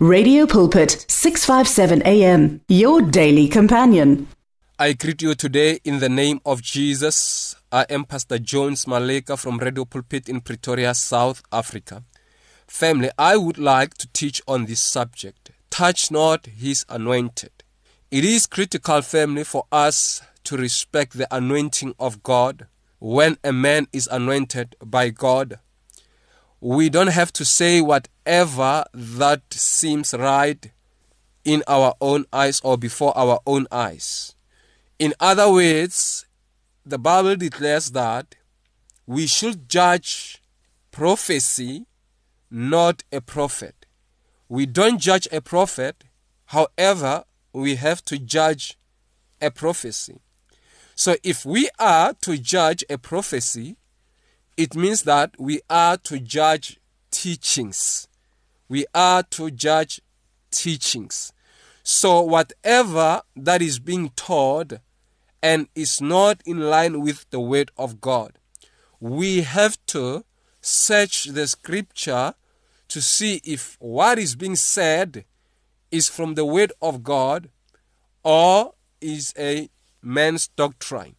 Radio Pulpit, 657 AM, your daily companion. I greet you today in the name of Jesus. I am Pastor Jones Maleka from Radio Pulpit in Pretoria, South Africa. Family, I would like to teach on this subject. Touch not his anointed. It is critical, family, for us to respect the anointing of God when a man is anointed by God we don't have to say whatever that seems right in our own eyes or before our own eyes. In other words, the Bible declares that we should judge prophecy, not a prophet. We don't judge a prophet, however, we have to judge a prophecy. So if we are to judge a prophecy, it means that we are to judge teachings. We are to judge teachings. So, whatever that is being taught and is not in line with the Word of God, we have to search the scripture to see if what is being said is from the Word of God or is a man's doctrine.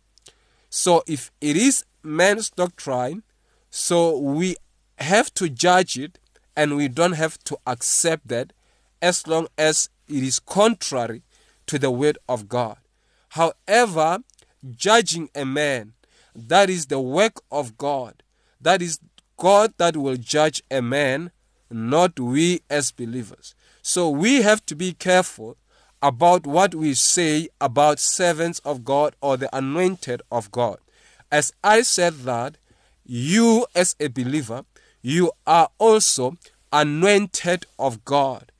So, if it is man's doctrine, so we have to judge it and we don't have to accept that as long as it is contrary to the word of God. However, judging a man, that is the work of God. That is God that will judge a man, not we as believers. So we have to be careful about what we say about servants of God or the anointed of God. As I said that, you as a believer, you are also anointed of God.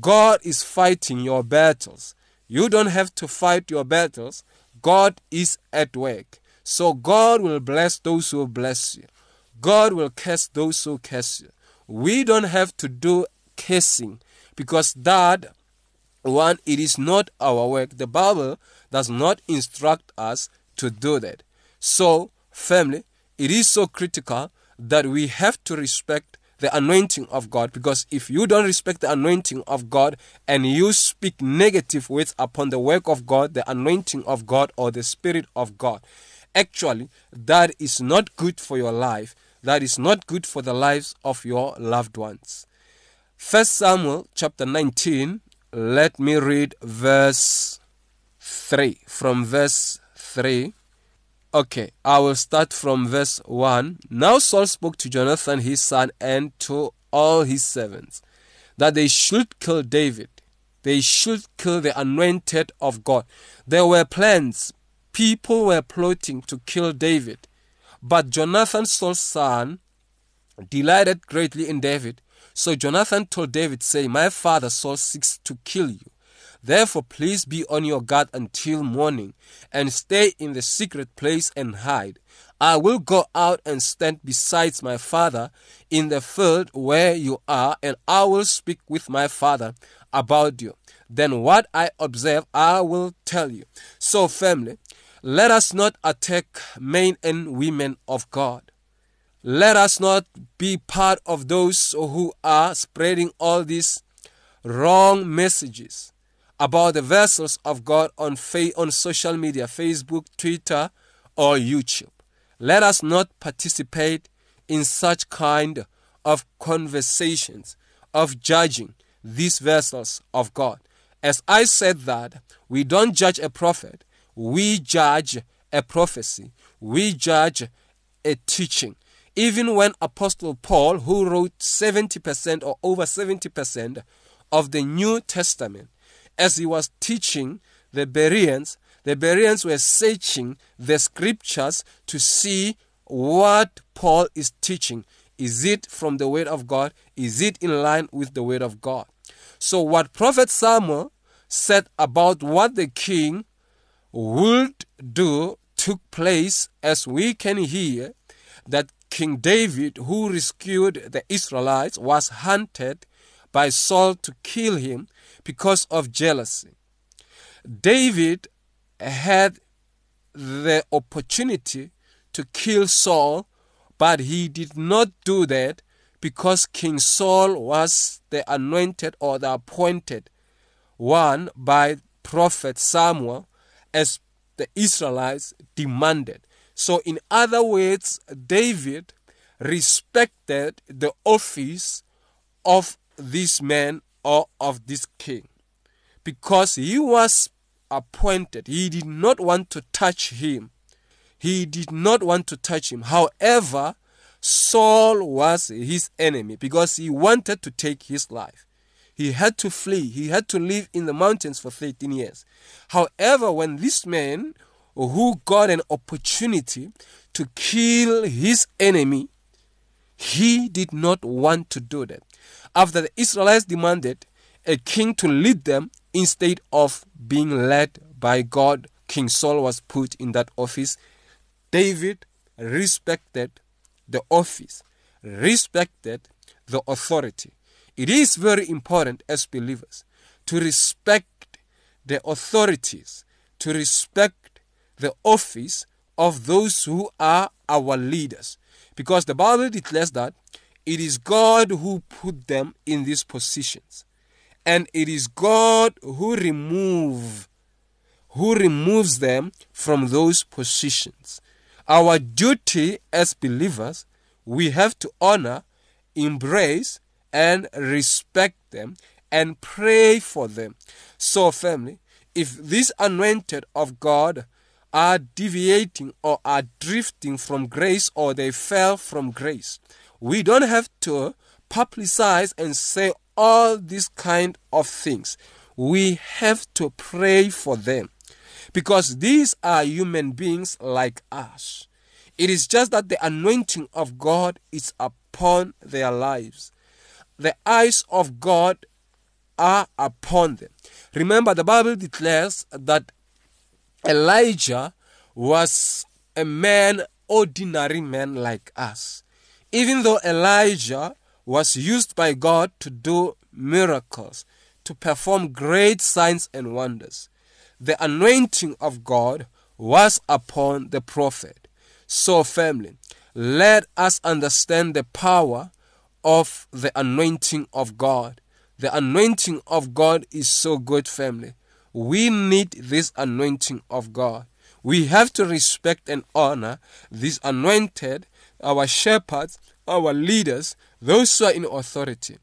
God is fighting your battles. You don't have to fight your battles. God is at work. So God will bless those who bless you. God will curse those who curse you. We don't have to do cursing because that one it is not our work. The Bible does not instruct us to do that. So, family, it is so critical that we have to respect the anointing of God because if you don't respect the anointing of God and you speak negative words upon the work of God, the anointing of God, or the Spirit of God, actually that is not good for your life. That is not good for the lives of your loved ones. First Samuel chapter 19, let me read verse 3. From verse 3 Okay, I will start from verse 1. Now Saul spoke to Jonathan his son and to all his servants that they should kill David. They should kill the anointed of God. There were plans. People were plotting to kill David. But Jonathan, Saul's son, delighted greatly in David. So Jonathan told David, saying, My father Saul seeks to kill you. Therefore, please be on your guard until morning, and stay in the secret place and hide. I will go out and stand beside my father in the field where you are, and I will speak with my father about you. Then, what I observe, I will tell you. So, family, let us not attack men and women of God. Let us not be part of those who are spreading all these wrong messages about the vessels of God on, fa- on social media, Facebook, Twitter, or YouTube. Let us not participate in such kind of conversations of judging these vessels of God. As I said that, we don't judge a prophet, we judge a prophecy, we judge a teaching. Even when Apostle Paul, who wrote 70% or over 70% of the New Testament, as he was teaching the Bereans, the Bereans were searching the scriptures to see what Paul is teaching. Is it from the word of God? Is it in line with the word of God? So, what Prophet Samuel said about what the king would do took place as we can hear that King David, who rescued the Israelites, was hunted by Saul to kill him because of jealousy. David had the opportunity to kill Saul, but he did not do that because King Saul was the anointed or the appointed one by prophet Samuel as the Israelites demanded. So, in other words, David respected the office of this man or of this king because he was appointed. He did not want to touch him. He did not want to touch him. However, Saul was his enemy because he wanted to take his life. He had to flee. He had to live in the mountains for 13 years. However, when this man who got an opportunity to kill his enemy, he did not want to do that. After the Israelites demanded a king to lead them instead of being led by God, King Saul was put in that office. David respected the office, respected the authority. It is very important as believers to respect the authorities, to respect the office of those who are our leaders. Because the Bible declares that it is God who put them in these positions. And it is God who remove who removes them from those positions. Our duty as believers, we have to honor, embrace, and respect them and pray for them. So, family, if these anointed of God are deviating or are drifting from grace or they fell from grace, we don't have to publicize and say all these kind of things. We have to pray for them because these are human beings like us. It is just that the anointing of God is upon their lives. The eyes of God are upon them. Remember, the Bible declares that Elijah was a man, ordinary man like us. Even though Elijah was used by God to do miracles, to perform great signs and wonders, the anointing of God was upon the prophet. So, family, let us understand the power of the anointing of God. The anointing of God is so good, family. We need this anointing of God. We have to respect and honor this anointed, our shepherds, our leaders, those who are in authority.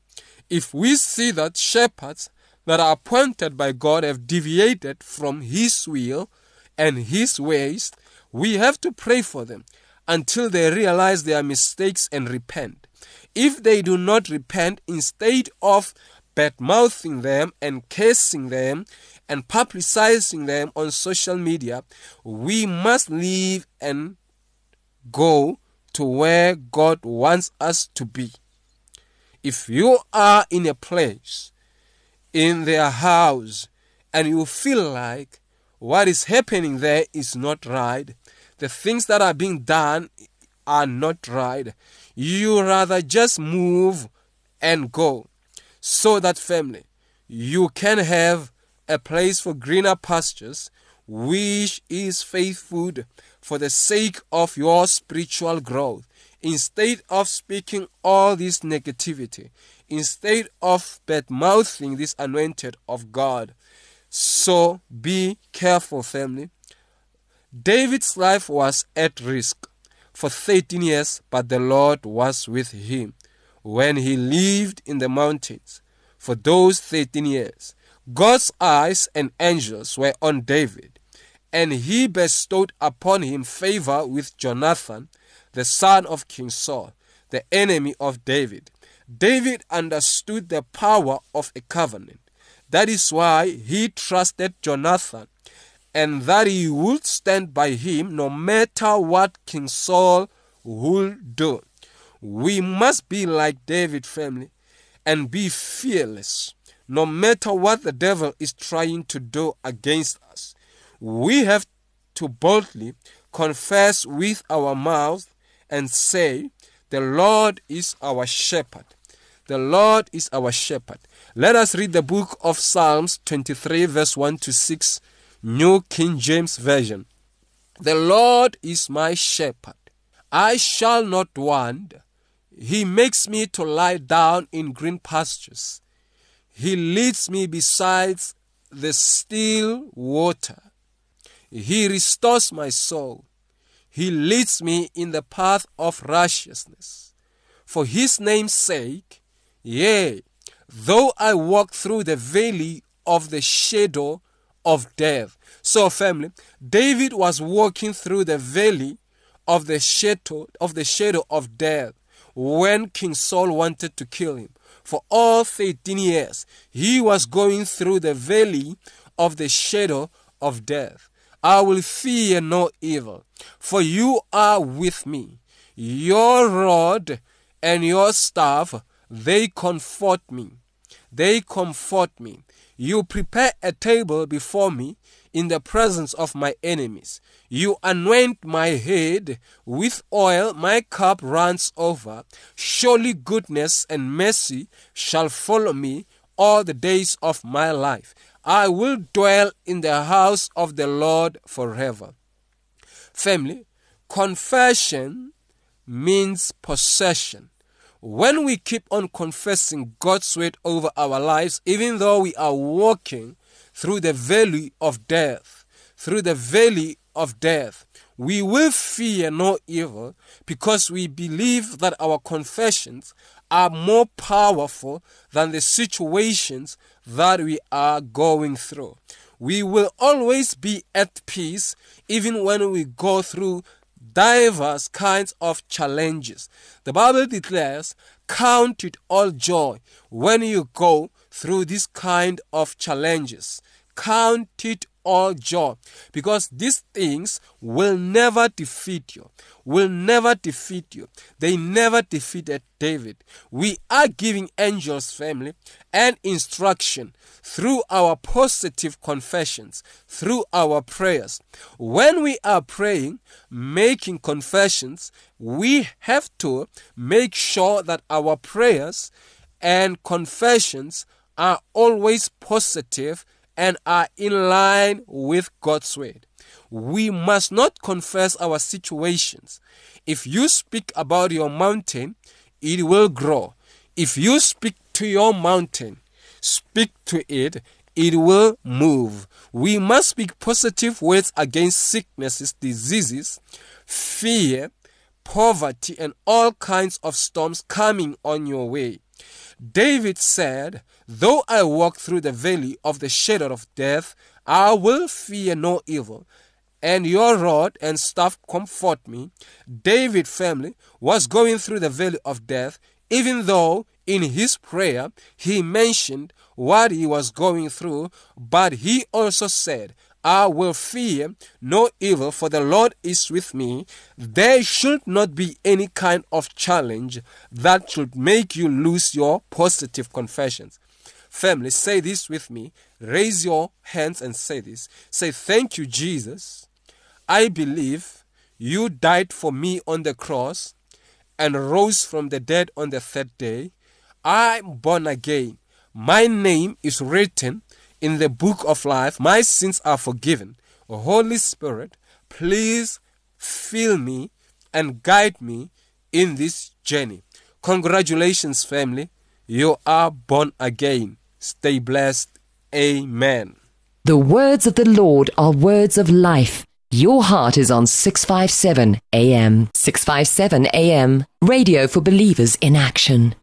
If we see that shepherds that are appointed by God have deviated from His will and His ways, we have to pray for them until they realize their mistakes and repent. If they do not repent, instead of bad mouthing them and cursing them and publicizing them on social media, we must leave and go to where God wants us to be. If you are in a place, in their house, and you feel like what is happening there is not right, the things that are being done are not right, you rather just move and go so that family you can have a place for greener pastures which is faith food for the sake of your spiritual growth. Instead of speaking all this negativity instead of bad mouthing this anointed of god so be careful family. David's life was at risk for 13 years but the lord was with him when he lived in the mountains for those 13 years. God's eyes and angels were on David, and he bestowed upon him favor with Jonathan, the son of King Saul, the enemy of David. David understood the power of a covenant. That is why he trusted Jonathan and that he would stand by him no matter what King Saul would do. We must be like David family and be fearless no matter what the devil is trying to do against us. We have to boldly confess with our mouth and say, The Lord is our shepherd. The Lord is our shepherd. Let us read the book of Psalms 23, verse 1 to 6, New King James Version. The Lord is my shepherd. I shall not want. He makes me to lie down in green pastures. He leads me beside the still water. He restores my soul. He leads me in the path of righteousness. For his name's sake, yea, though I walk through the valley of the shadow of death. So, family, David was walking through the valley of the shadow of the shadow of death when King Saul wanted to kill him. For all 13 years, he was going through the valley of the shadow of death. I will fear no evil, for you are with me. Your rod and your staff, they comfort me. They comfort me. You prepare a table before me in the presence of my enemies. You anoint my head with oil, my cup runs over. Surely goodness and mercy shall follow me all the days of my life. I will dwell in the house of the Lord forever. Family, confession means possession. When we keep on confessing God's word over our lives, even though we are walking through the valley of death, through the valley of death, we will fear no evil because we believe that our confessions are more powerful than the situations that we are going through. We will always be at peace even when we go through diverse kinds of challenges. The Bible declares, Count it all joy when you go through this kind of challenges. Count it all joy because these things will never defeat you will never defeat you. They never defeated david. We are giving angels family and instruction through our positive confessions through our prayers. When we are praying making confessions we have to make sure that our prayers and confessions are always positive and are in line with God's word. We must not confess our situations. If you speak about your mountain, it will grow. If you speak to your mountain, speak to it, it will move. We must speak positive words against sicknesses, diseases, fear, poverty, and all kinds of storms coming on your way. David said, Though I walk through the valley of the shadow of death, I will fear no evil, and your rod and staff comfort me. David family was going through the valley of death, even though in his prayer he mentioned what he was going through, but he also said, I will fear no evil, for the Lord is with me. There should not be any kind of challenge that should make you lose your positive confessions. Family, say this with me. Raise your hands and say this. Say, Thank you, Jesus. I believe you died for me on the cross and rose from the dead on the third day. I'm born again. My name is written in the book of life. My sins are forgiven. Holy Spirit, please fill me and guide me in this journey. Congratulations, family. You are born again. Stay blessed. Amen. The words of the Lord are words of life. Your heart is on 657 AM. 657 AM. Radio for believers in action.